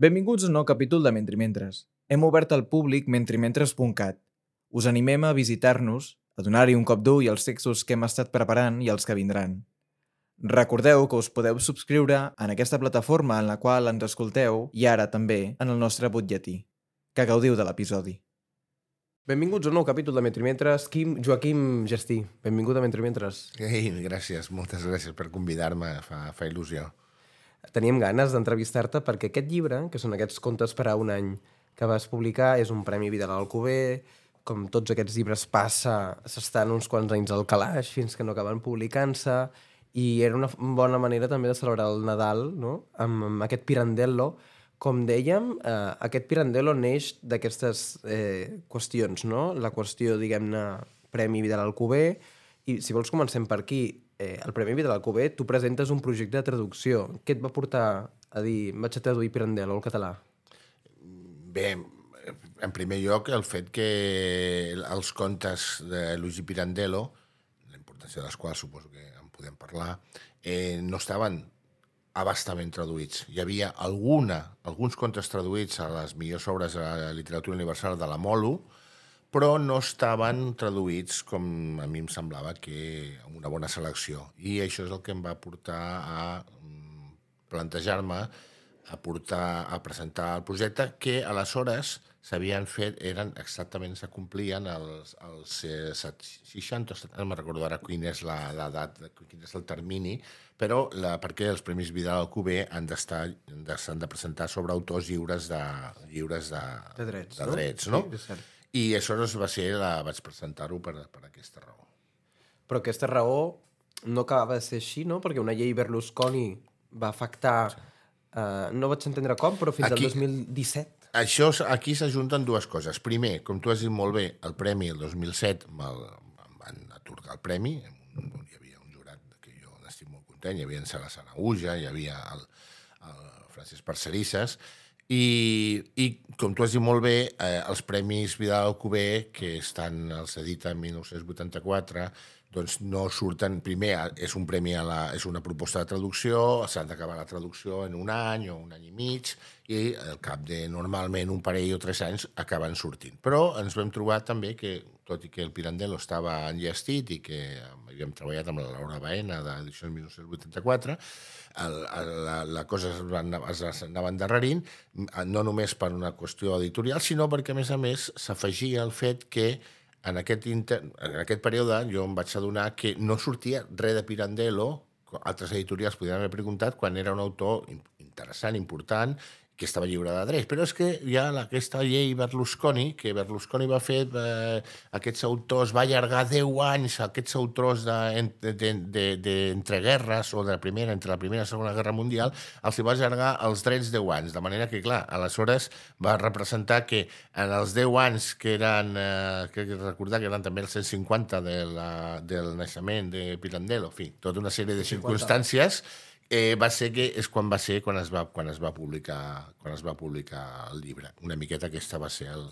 Benvinguts a un nou capítol de Mentrimentres. Hem obert al públic mentrimentres.cat. Us animem a visitar-nos, a donar-hi un cop d'ull als textos que hem estat preparant i els que vindran. Recordeu que us podeu subscriure en aquesta plataforma en la qual ens escolteu i ara també en el nostre butlletí. Que gaudiu de l'episodi. Benvinguts a un nou capítol de Mentrimentres. Quim, Joaquim Gestí, benvingut a Mentrimentres. Ei, gràcies, moltes gràcies per convidar-me, fa, fa il·lusió. Teníem ganes d'entrevistar-te perquè aquest llibre, que són aquests contes per a un any que vas publicar, és un Premi Vidal Alcover, com tots aquests llibres passa, s'estan uns quants anys al calaix fins que no acaben publicant-se, i era una bona manera també de celebrar el Nadal, no?, amb, amb aquest Pirandello. Com dèiem, eh, aquest Pirandello neix d'aquestes eh, qüestions, no? La qüestió, diguem-ne, Premi Vidal Alcover, i si vols comencem per aquí, eh, el Premi Vidal Alcover, tu presentes un projecte de traducció. Què et va portar a dir, vaig a traduir Pirandello al català? Bé, en primer lloc, el fet que els contes de Luigi Pirandello, la importància dels quals suposo que en podem parlar, eh, no estaven abastament traduïts. Hi havia alguna, alguns contes traduïts a les millors obres de la literatura universal de la Molo, però no estaven traduïts com a mi em semblava que amb una bona selecció. I això és el que em va portar a mm, plantejar-me a portar a presentar el projecte que aleshores s'havien fet, eren exactament, se complien els, els eh, 60, no me'n recordo ara quin és l'edat, quin és el termini, però la, perquè els Premis Vidal Alcover han d'estar s'han de presentar sobre autors lliures de, lliures de, De drets, de no? drets, no? Sí, és cert. I aleshores va ser, la, vaig presentar-ho per, per aquesta raó. Però aquesta raó no acabava de ser així, no? Perquè una llei Berlusconi va afectar... Eh, no vaig entendre com, però fins Aquí- al 2017. Això, aquí s'ajunten dues coses. Primer, com tu has dit molt bé, el premi el 2007 me'l van atorgar el premi. Hi havia un jurat que jo n'estic molt content. Hi havia en Sala Sanaúja, hi havia el, el Francesc Parcerisses. I, I, com tu has dit molt bé, eh, els premis Vidal Alcover, que estan, els edita en 1984, doncs no surten... Primer, és un premi a la, és una proposta de traducció, s'ha d'acabar la traducció en un any o un any i mig, i al cap de, normalment, un parell o tres anys acaben sortint. Però ens vam trobar també que, tot i que el Pirandello estava enllestit i que havíem treballat amb la Laura Baena d'edició 1984, el, el, la, la cosa es, va, anar- es anava endarrerint, no només per una qüestió editorial, sinó perquè, a més a més, s'afegia el fet que en aquest, inter... en aquest període jo em vaig adonar que no sortia res de Pirandello, altres editorials podien haver preguntat, quan era un autor in- interessant, important, que estava lliure de drets. Però és que hi ha aquesta llei Berlusconi, que Berlusconi va fer eh, aquests autors, va allargar 10 anys aquests autors de, de, de, de, de, o de la primera, entre la primera i la segona guerra mundial, els hi va allargar els drets 10 anys. De manera que, clar, aleshores va representar que en els 10 anys que eren, eh, que recordar que eren també els 150 de la, del naixement de Pirandello, en fi, tota una sèrie de circumstàncies eh, va ser que és quan va ser quan es va, quan es va publicar quan es va publicar el llibre. Una miqueta aquesta va ser el,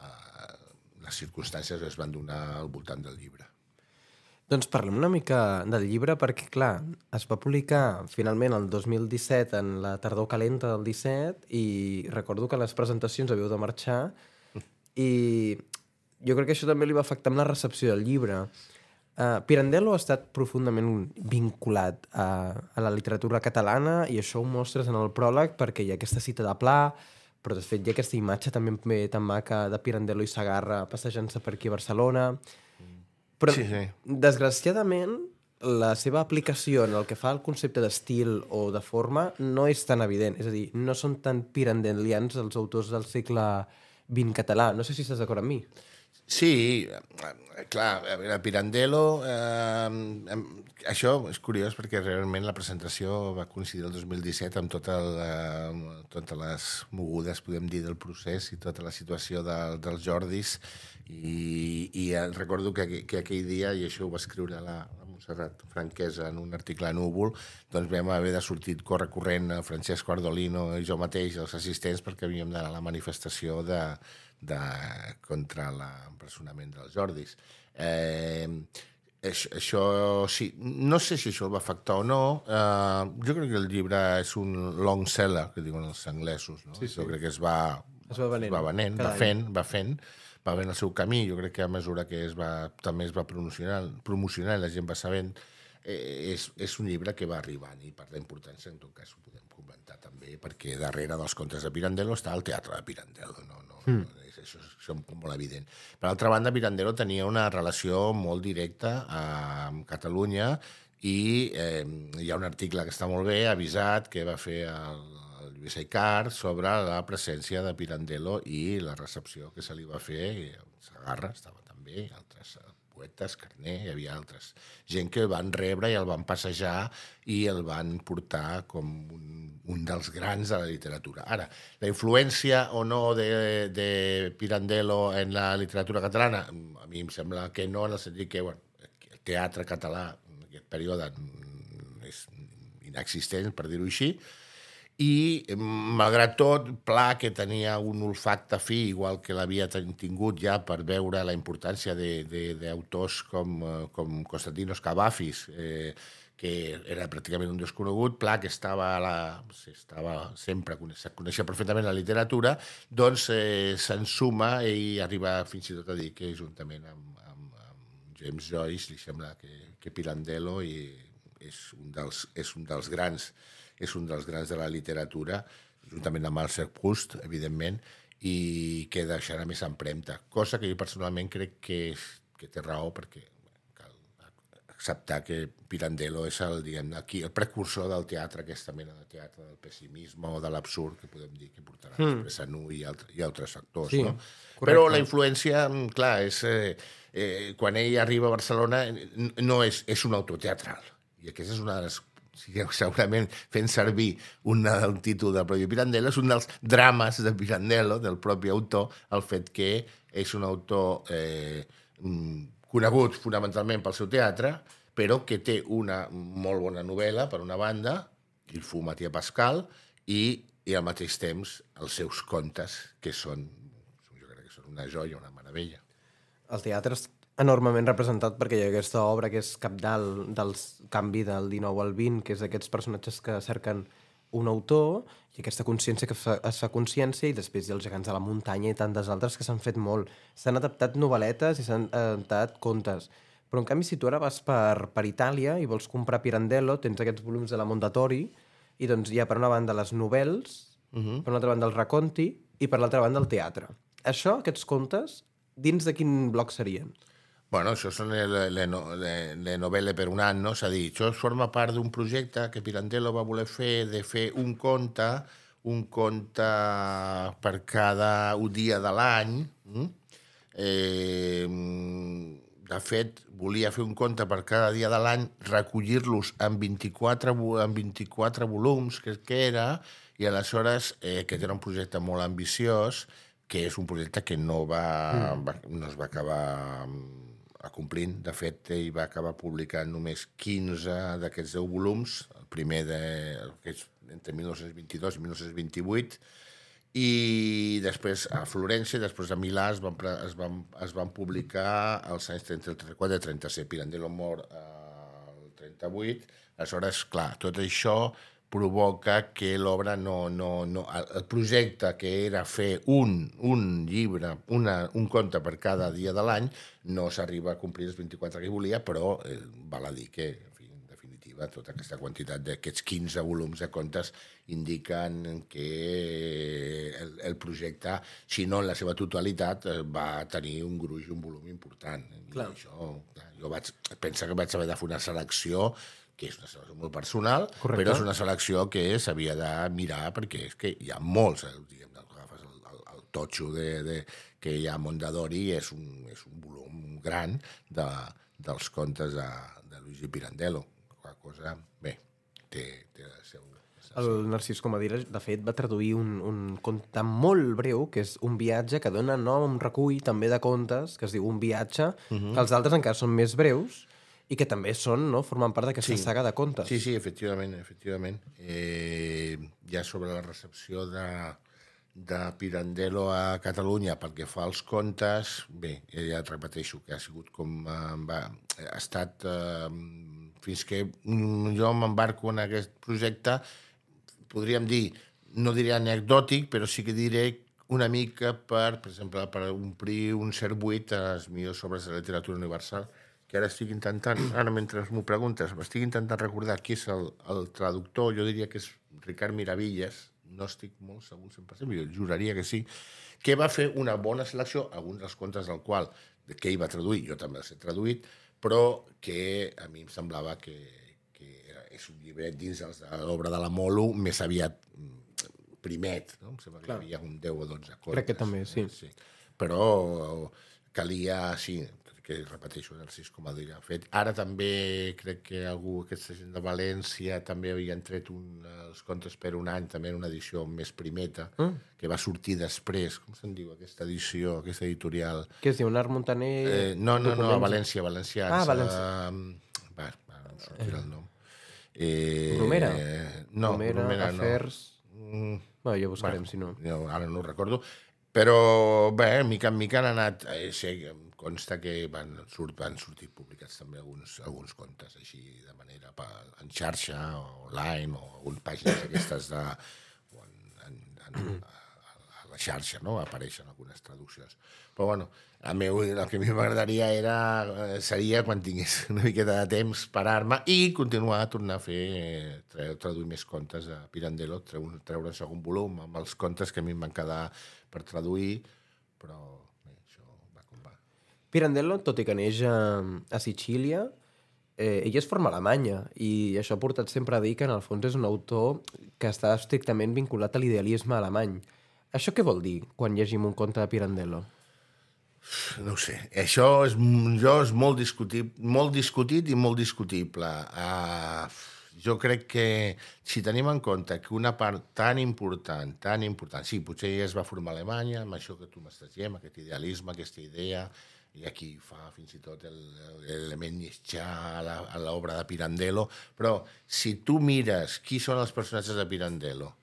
eh, les circumstàncies que es van donar al voltant del llibre. Doncs parlem una mica del llibre perquè, clar, es va publicar finalment el 2017 en la tardor calenta del 17 i recordo que les presentacions havíeu de marxar i jo crec que això també li va afectar amb la recepció del llibre. Uh, Pirandello ha estat profundament vinculat a, a la literatura catalana i això ho mostres en el pròleg perquè hi ha aquesta cita de Pla, però de fet hi ha aquesta imatge també bé tan maca de Pirandello i Sagarra passejant-se per aquí a Barcelona. Però, Sí, sí. desgraciadament, la seva aplicació en el que fa al concepte d'estil o de forma no és tan evident. És a dir, no són tan pirandellians els autors del segle XX català. No sé si estàs d'acord amb mi. Sí, eh, clar, a veure, Pirandello, eh, això és curiós perquè realment la presentació va coincidir el 2017 amb tota la, totes les mogudes, podem dir, del procés i tota la situació de, dels Jordis i, i eh, recordo que, que aquell dia, i això ho va escriure la, la Montserrat Franquesa en un article a Núvol, doncs vam haver de sortir córrer corrent a Francesc Ardolino i jo mateix, els assistents, perquè havíem d'anar a la manifestació de, de, contra l'empresonament dels Jordis. Eh, això, això sí, no sé si això el va afectar o no. Uh, jo crec que el llibre és un long seller, que diuen els anglesos. No? Sí, sí. Jo crec que es va, Es va venent va, venent, va any. fent, va fent, va fent el seu camí. Jo crec que a mesura que es va, també es va promocionant, promocionant i la gent va sabent, eh, és, és un llibre que va arribant i per la importància, en tot cas, ho podem comentar també, perquè darrere dels contes de Pirandello està el teatre de Pirandello, no, no, mm. no és, això, és, això és molt evident. Per altra banda, Pirandello tenia una relació molt directa amb Catalunya i eh, hi ha un article que està molt bé, avisat, que va fer el, el Lluís Aicart sobre la presència de Pirandello i la recepció que se li va fer. Sagarra estava també, i altres poetes, Carner, hi havia altres. Gent que van rebre i el van passejar i el van portar com un, un dels grans de la literatura. Ara, la influència o no de, de Pirandello en la literatura catalana, a mi em sembla que no, en el sentit que bueno, el teatre català en aquest període és inexistent, per dir-ho així, i malgrat tot, Pla, que tenia un olfacte fi, igual que l'havia tingut ja per veure la importància d'autors com, eh, com Constantinos Cavafis, eh, que era pràcticament un desconegut, Pla, que estava, a la, estava sempre, coneixia, coneixia perfectament la literatura, doncs eh, s'ensuma i arriba fins i tot a dir que juntament amb, amb, amb James Joyce li sembla que, que Pirandello i és un dels, és un dels grans és un dels grans de la literatura, juntament amb Marcel Proust, evidentment, i que deixarà més empremta. Cosa que jo personalment crec que, és, que té raó, perquè cal acceptar que Pirandello és el, diguem aquí, el precursor del teatre, aquesta mena de teatre del pessimisme o de l'absurd, que podem dir que portarà mm. després a Nu i, altre, i altres actors. Sí, no? correcte. Però la influència, mm, clar, és... Eh, eh, quan ell arriba a Barcelona no és, és un autor teatral. I aquesta és una de les segurament fent servir un, el títol del propi Pirandello, és un dels drames de Pirandello, del propi autor, el fet que és un autor eh, mm, conegut fonamentalment pel seu teatre, però que té una molt bona novel·la, per una banda, Il fu Matia Pascal, i, i al mateix temps els seus contes, que són, jo crec que són una joia, una meravella. El teatre enormement representat perquè hi ha aquesta obra que és capdalt del canvi del 19 al 20, que és aquests personatges que cerquen un autor i aquesta consciència que fa, es fa consciència i després hi ha els gegants de la muntanya i tantes altres que s'han fet molt. S'han adaptat novel·letes i s'han adaptat contes. Però, en canvi, si tu ara vas per, per Itàlia i vols comprar Pirandello, tens aquests volums de la Mondadori i doncs hi ha, per una banda, les novel·les, uh -huh. per una altra banda, el racconti i, per l'altra banda, el teatre. Això, aquests contes, dins de quin bloc serien? Bueno, això són le, le, no- le, le novel·le per un any, no? És a dir, això forma part d'un projecte que Pirandello va voler fer, de fer un conte, un conte per cada un dia de l'any. Mm? Eh, de fet, volia fer un conte per cada dia de l'any, recollir-los en 24, vo- en 24 volums, crec que era, i aleshores, eh, que era un projecte molt ambiciós, que és un projecte que no, va, mm. va, no es va acabar mm, acomplint. De fet, ell va acabar publicant només 15 d'aquests 10 volums, el primer de, entre 1922 i 1928, i després a Florència, després a Milà es van, es van, es van publicar els anys 30, 34 i 37. Pirandello mor el 38. Aleshores, clar, tot això provoca que l'obra no, no, no... El projecte que era fer un, un llibre, una, un conte per cada dia de l'any, no s'arriba a complir els 24 que volia, però eh, val a dir que, en fi, en definitiva, tota aquesta quantitat d'aquests 15 volums de contes indiquen que el, el projecte, si no en la seva totalitat, eh, va tenir un gruix, un volum important. Clar. I això, clar, jo vaig pensar que vaig haver de fer una selecció que és una selecció molt personal, Correcte. però és una selecció que s'havia de mirar perquè és que hi ha molts, eh, diguem, agafes el, el, el totxo de, de, que hi ha a Mondadori és un, és un volum gran de, dels contes de, de Luigi Pirandello. La cosa, bé, té, té el seu... El Narcís Comadira, de fet, va traduir un, un conte molt breu, que és un viatge que dona nom a un recull també de contes, que es diu Un viatge, uh -huh. que els altres encara són més breus i que també són, no?, formen part d'aquesta Sí. saga de contes. Sí, sí, efectivament, efectivament. Eh, ja sobre la recepció de, de Pirandello a Catalunya pel que fa als contes, bé, ja et repeteixo que ha sigut com... Eh, va, ha estat... Eh, fins que jo m'embarco en aquest projecte, podríem dir, no diré anecdòtic, però sí que diré una mica per, per exemple, per omplir un cert buit a les millors obres de literatura universal, que ara estic intentant, ara mentre m'ho preguntes, m'estic intentant recordar qui és el, el traductor, jo diria que és Ricard Miravilles, no estic molt segur 100%, jo juraria que sí, que va fer una bona selecció, alguns dels contes del qual que ell va traduir, jo també els he traduït, però que a mi em semblava que, que és un llibret dins de l'obra de la Molo més aviat mm, primet, no? Em sembla que Clar. hi havia un 10 o 12 contes. Crec que també, sí. sí. Però calia, sí, que repeteixo, el 6 com a dir fet. Ara també crec que algú, aquesta gent de València, també havien tret un, els contes per un any, també en una edició més primeta, mm. que va sortir després, com se'n diu aquesta edició, aquesta editorial? Què es diu? Nar Montaner... Eh, no, no, no, a? València, Valencians. Ah, València. Eh, va, va, no sortirà el nom. Eh, Bromera? No, Bromera, Bromera no. Afers... Mm, Bueno, ja buscarem, si no. no, ara no ho recordo, però bé, mica en mica han anat, eh, sí, consta que van, surt, van sortir publicats també alguns, alguns contes així de manera pa, en xarxa o online o algunes pàgines aquestes de, en, en, en, a, a la xarxa, no? apareixen algunes traduccions. Però bueno, a meu, el que a mi m'agradaria era, eh, seria quan tingués una miqueta de temps parar-me i continuar a tornar a fer, eh, tra- traduir més contes a Pirandello, treure, treure segon volum amb els contes que a mi em van quedar per traduir, però bé, això va com va. Pirandello, tot i que neix a, a Sicília, eh, ell es forma a Alemanya i això ha portat sempre a dir que en el fons és un autor que està estrictament vinculat a l'idealisme alemany. Això què vol dir quan llegim un conte de Pirandello? No ho sé, això és, jo és molt, discutit, molt discutit i molt discutible. Uh, jo crec que si tenim en compte que una part tan important, tan important, sí, potser ella es va formar a Alemanya, amb això que tu m'estàs dient, aquest idealisme, aquesta idea, i aquí fa fins i tot el- l'element Nietzsche a l'obra de Pirandello, però si tu mires qui són els personatges de Pirandello,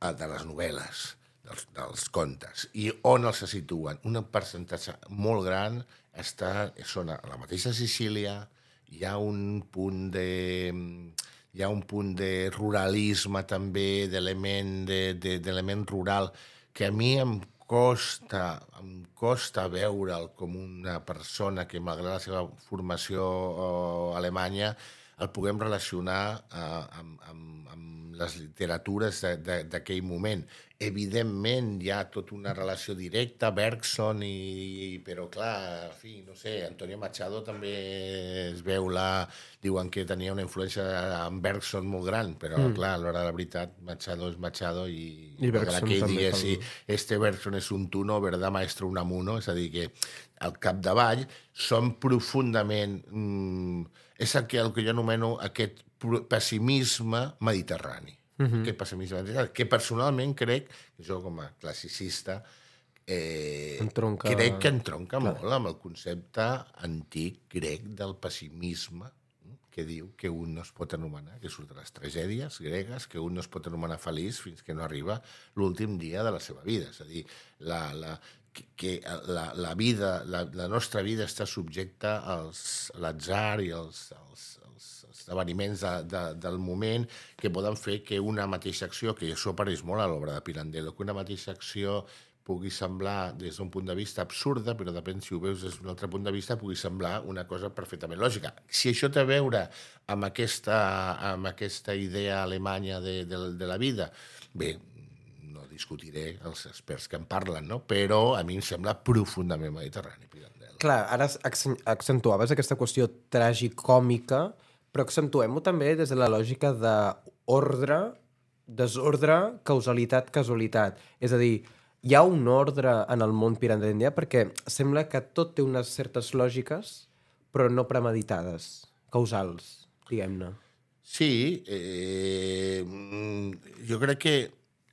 eh, de les novel·les, dels, dels contes, i on els se situen. Un percentatge molt gran està, són a la mateixa Sicília, hi ha un punt de hi ha un punt de ruralisme també, d'element de, de, rural, que a mi em costa, em costa veure'l com una persona que, malgrat la seva formació eh, alemanya, el puguem relacionar eh, amb, amb, amb les literatures d'aquell moment. Evidentment, hi ha tota una relació directa, Bergson, i, i, però clar, en fi, no sé, Antonio Machado també es veu la... Diuen que tenia una influència en Bergson molt gran, però mm. clar, a l'hora de la veritat, Machado és Machado i... I Bergson que també digués, sí, este Bergson és un tuno, verdad maestro Unamuno, és a dir, que al capdavall són profundament... Mm, és el que, el que jo anomeno aquest pessimisme mediterrani. Uh -huh. Aquest pessimisme mediterrani, que personalment crec, jo com a classicista, eh, Entronca- crec que entronca Clar. molt amb el concepte antic grec del pessimisme que diu que un no es pot anomenar, que surt de les tragèdies gregues, que un no es pot anomenar feliç fins que no arriba l'últim dia de la seva vida. És a dir, la, la, que, que la, la vida, la, la nostra vida està subjecta als, a l'atzar i als, als, als esdeveniments de, de, del moment que poden fer que una mateixa acció, que això apareix molt a l'obra de Pirandello, que una mateixa acció pugui semblar des d'un punt de vista absurda, però depèn si ho veus des d'un altre punt de vista, pugui semblar una cosa perfectament lògica. Si això té a veure amb aquesta, amb aquesta idea alemanya de, de, de la vida, bé, discutiré els experts que en parlen, no? però a mi em sembla profundament mediterrani, Pirandello. Clar, ara accen- accentuaves aquesta qüestió tragicòmica, però accentuem-ho també des de la lògica d'ordre, desordre, causalitat, casualitat. És a dir, hi ha un ordre en el món pirandellià perquè sembla que tot té unes certes lògiques, però no premeditades, causals, diguem-ne. Sí, eh, mm, jo crec que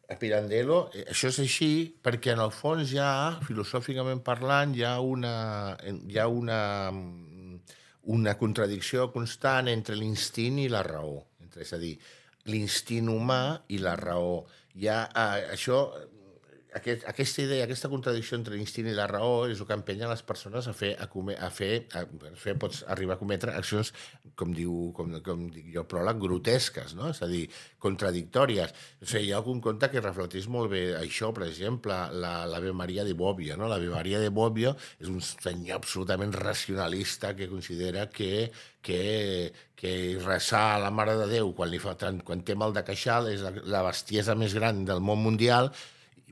a Pirandello eh, això és així perquè en el fons ha, filosòficament parlant, hi ha una, hi ha una, mm, una contradicció constant entre l'instint i la raó. Entre, és a dir, l'instint humà i la raó. Ha, eh, això aquest, aquesta idea, aquesta contradicció entre l'instint i la raó és el que empenya les persones a fer, a, come, a fer, a, a fer, pots arribar a cometre accions, com diu, com, com dic jo, pròleg, grotesques, no? És a dir, contradictòries. O sigui, hi ha algun conte que reflecteix molt bé això, per exemple, la, l'Ave Maria de Bobbio, no? L'Ave Maria de Bobbio és un senyor absolutament racionalista que considera que que, que resar a la Mare de Déu quan, li fa quan té mal de queixal és la, la bestiesa més gran del món mundial,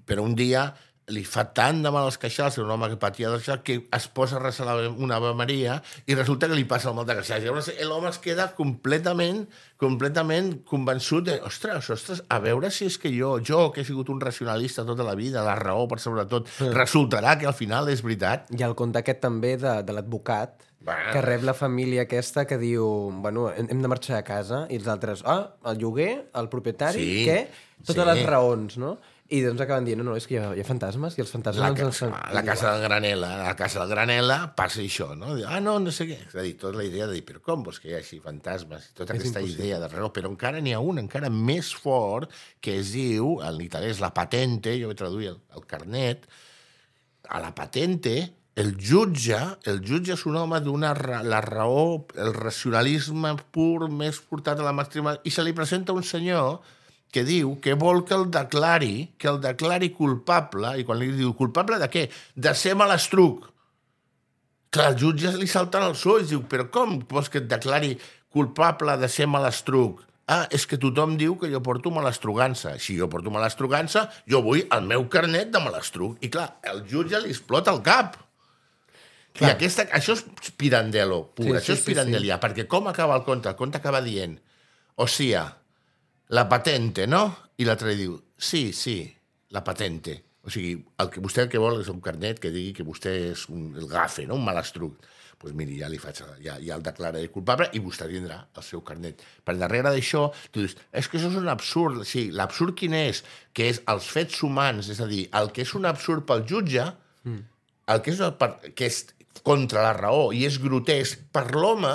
però un dia li fa tant de mal als queixals, un home que patia queixal, que es posa a resar una Ave Maria i resulta que li passa el mal de queixals. Llavors l'home es queda completament, completament convençut de, ostres, ostres, a veure si és que jo, jo que he sigut un racionalista tota la vida, la raó per sobretot, mm. resultarà que al final és veritat. I el conte aquest també de, de l'advocat, bueno. que rep la família aquesta que diu, bueno, hem de marxar a casa, i els altres, ah, el lloguer, el propietari, sí, què? Totes sí. les raons, no? I doncs acaben dient, no, no, és que hi ha, hi ha fantasmes i els fantasmes... La, ens ca la casa del Granela, a la casa del Granela passa això, no? Ah, no, no sé què. És a dir, tota la idea de dir, però com vols que hi hagi fantasmes? Tota és aquesta impossible. idea de raó. Però encara n'hi ha un encara més fort que es diu, en italià és la patente, jo vaig traduir el, el carnet, a la patente el jutge, el jutge és un home d'una la raó, el racionalisme pur més portat a la màxima, i se li presenta un senyor que diu que vol que el declari, que el declari culpable, i quan li diu culpable de què? De ser malastruc. Clar, el jutge li salten els ulls, diu, però com vols que et declari culpable de ser malastruc? Ah, és que tothom diu que jo porto malastrugança. Si jo porto malastrugança, jo vull el meu carnet de malastruc. I clar, el jutge li explota el cap. Clar. I aquesta, això és Pirandello, pur, sí, això sí, és Pirandellià, sí, sí. perquè com acaba el conte? El conte acaba dient, o sigui, la patente, no? I l'altre diu, sí, sí, la patente. O sigui, el que vostè el que vol és un carnet que digui que vostè és un, el gafe, no? un malastruc. Doncs pues miri, ja li faig, ja, ja el declararé culpable i vostè tindrà el seu carnet. Per darrere d'això, tu dius, és que això és un absurd. Sí, l'absurd quin és? Que és els fets humans, és a dir, el que és un absurd pel jutge, mm. el que és, que és contra la raó i és grotesc per l'home,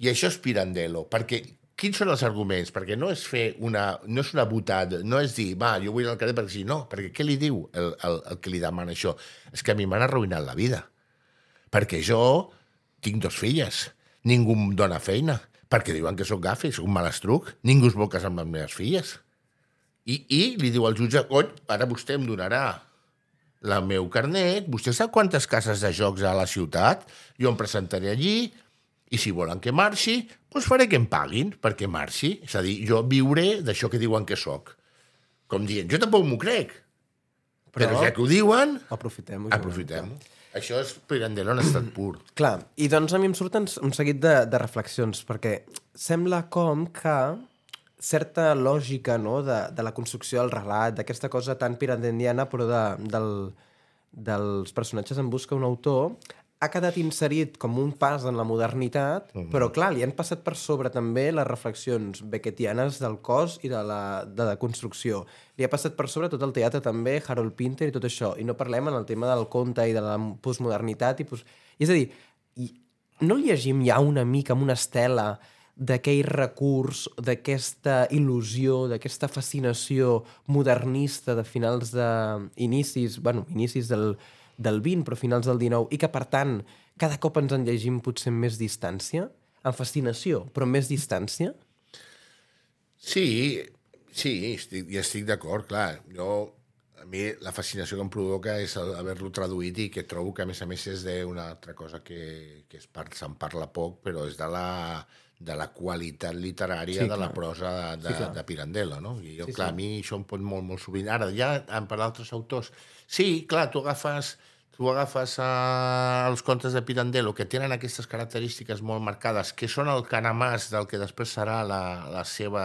i això és Pirandello, perquè quins són els arguments? Perquè no és fer una... no és una botada, no és dir, va, jo vull anar al carrer perquè sí, no, perquè què li diu el, el, el que li demana això? És que a mi m'han arruïnat la vida. Perquè jo tinc dos filles, ningú em dona feina, perquè diuen que sóc gafe, sóc un malastruc, ningú es vol casar amb les meves filles. I, I li diu al jutge, cony, ara vostè em donarà la meu carnet, vostè sap quantes cases de jocs a la ciutat? Jo em presentaré allí, i si volen que marxi, doncs faré que em paguin perquè marxi. És a dir, jo viuré d'això que diuen que sóc. Com dient, jo tampoc m'ho crec. Però, però ja que ho diuen... Aprofitem-ho. Aprofitem-ho. Això és Pirandello en estat pur. Clar, i doncs a mi em surten un seguit de, de reflexions, perquè sembla com que certa lògica no, de, de la construcció del relat, d'aquesta cosa tan pirandelliana, però de, del, dels personatges en busca un autor, ha quedat inserit com un pas en la modernitat, mm -hmm. però clar, li han passat per sobre també les reflexions beckettianes del cos i de la, de la construcció. Li ha passat per sobre tot el teatre també, Harold Pinter i tot això. I no parlem en el tema del conte i de la postmodernitat. I post... És a dir, no llegim ja una mica amb una estela d'aquell recurs, d'aquesta il·lusió, d'aquesta fascinació modernista de finals de... inicis, bueno, inicis del, del 20, però finals del 19, i que, per tant, cada cop ens en llegim potser amb més distància, amb fascinació, però amb més distància? Sí, sí, estic, estic d'acord, clar. Jo, a mi la fascinació que em provoca és haver-lo traduït i que trobo que, a més a més, és d'una altra cosa que, que se'n parla poc, però és de la, de la qualitat literària sí, de la prosa de, sí, de Pirandello, no? I jo, sí, clar, sí. a mi això em pot molt, molt sovint. Ara, ja per altres autors... Sí, clar, tu agafes tu agafes uh, els contes de Pirandello, que tenen aquestes característiques molt marcades, que són el canamàs del que després serà la, la seva,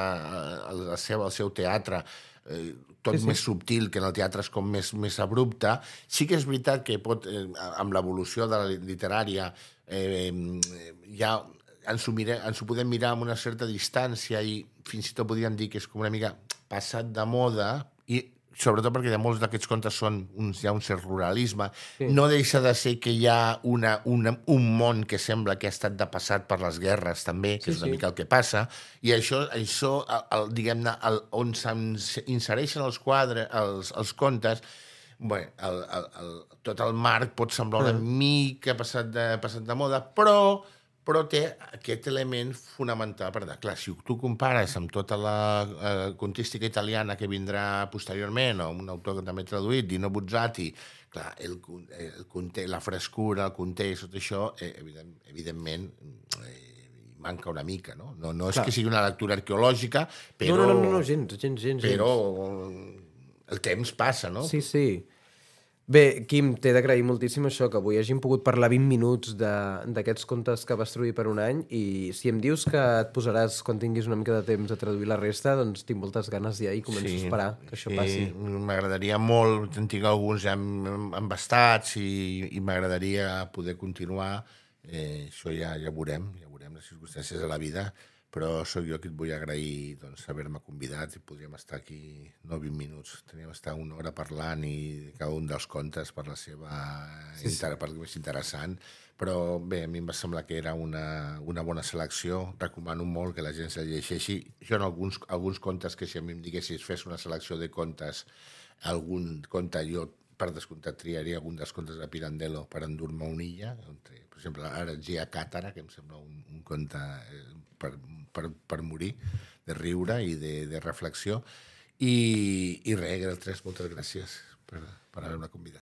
la seva, el seu teatre, eh, tot sí, sí. més subtil, que en el teatre és com més, més abrupte. Sí que és veritat que pot, eh, amb l'evolució de la literària eh, ja ens ho, mire, ens ho podem mirar amb una certa distància i fins i tot podríem dir que és com una mica passat de moda i sobretot perquè de molts d'aquests contes són uns, hi ha un cert ruralisme, sí. no deixa de ser que hi ha una, una, un món que sembla que ha estat de passat per les guerres també, que sí, és una sí. mica el que passa, i això, això diguem-ne, on s'insereixen els quadres, els, els contes, Bé, el, el, el, tot el marc pot semblar una mica passat de, passat de moda, però però té aquest element fonamental. Per tant, clar, si tu compares amb tota la eh, contística italiana que vindrà posteriorment, o un autor que també ha traduït, Dino Buzzati, clar, el, el, conte, la frescura, el context, tot això, eh, evident, evidentment, eh, manca una mica, no? No, no és Clar. que sigui una lectura arqueològica, però... No, no, no, no, gens, gens, gens. Però gens. el temps passa, no? Sí, sí. Bé, Quim, t'he d'agrair moltíssim això, que avui hàgim pogut parlar 20 minuts de- d'aquests contes que vas traduir per un any i si em dius que et posaràs quan tinguis una mica de temps a traduir la resta, doncs tinc moltes ganes ja i començo a esperar que això passi. M'agradaria molt, en tinc alguns ja em- embastats i, i m'agradaria poder continuar. Eh, això ja, ja veurem, ja veurem les circumstàncies de la vida, però sóc jo qui et vull agrair doncs, haver-me convidat i podríem estar aquí no 20 minuts, teníem estar una hora parlant i cada un dels contes per la seva sí, sí. Per més interessant, però bé, a mi em va semblar que era una, una bona selecció, recomano molt que la gent se llegeixi. Jo en alguns, alguns contes que si a mi em diguessis fes una selecció de contes, algun conte jo per descomptat triaria algun dels contes de Pirandello per endur-me una illa, entre, per exemple, ara Gia Càtara, que em sembla un, un conte eh, per, per, per morir, de riure i de, de reflexió, i, i res, 3, moltes gràcies per, per haver-me convidat.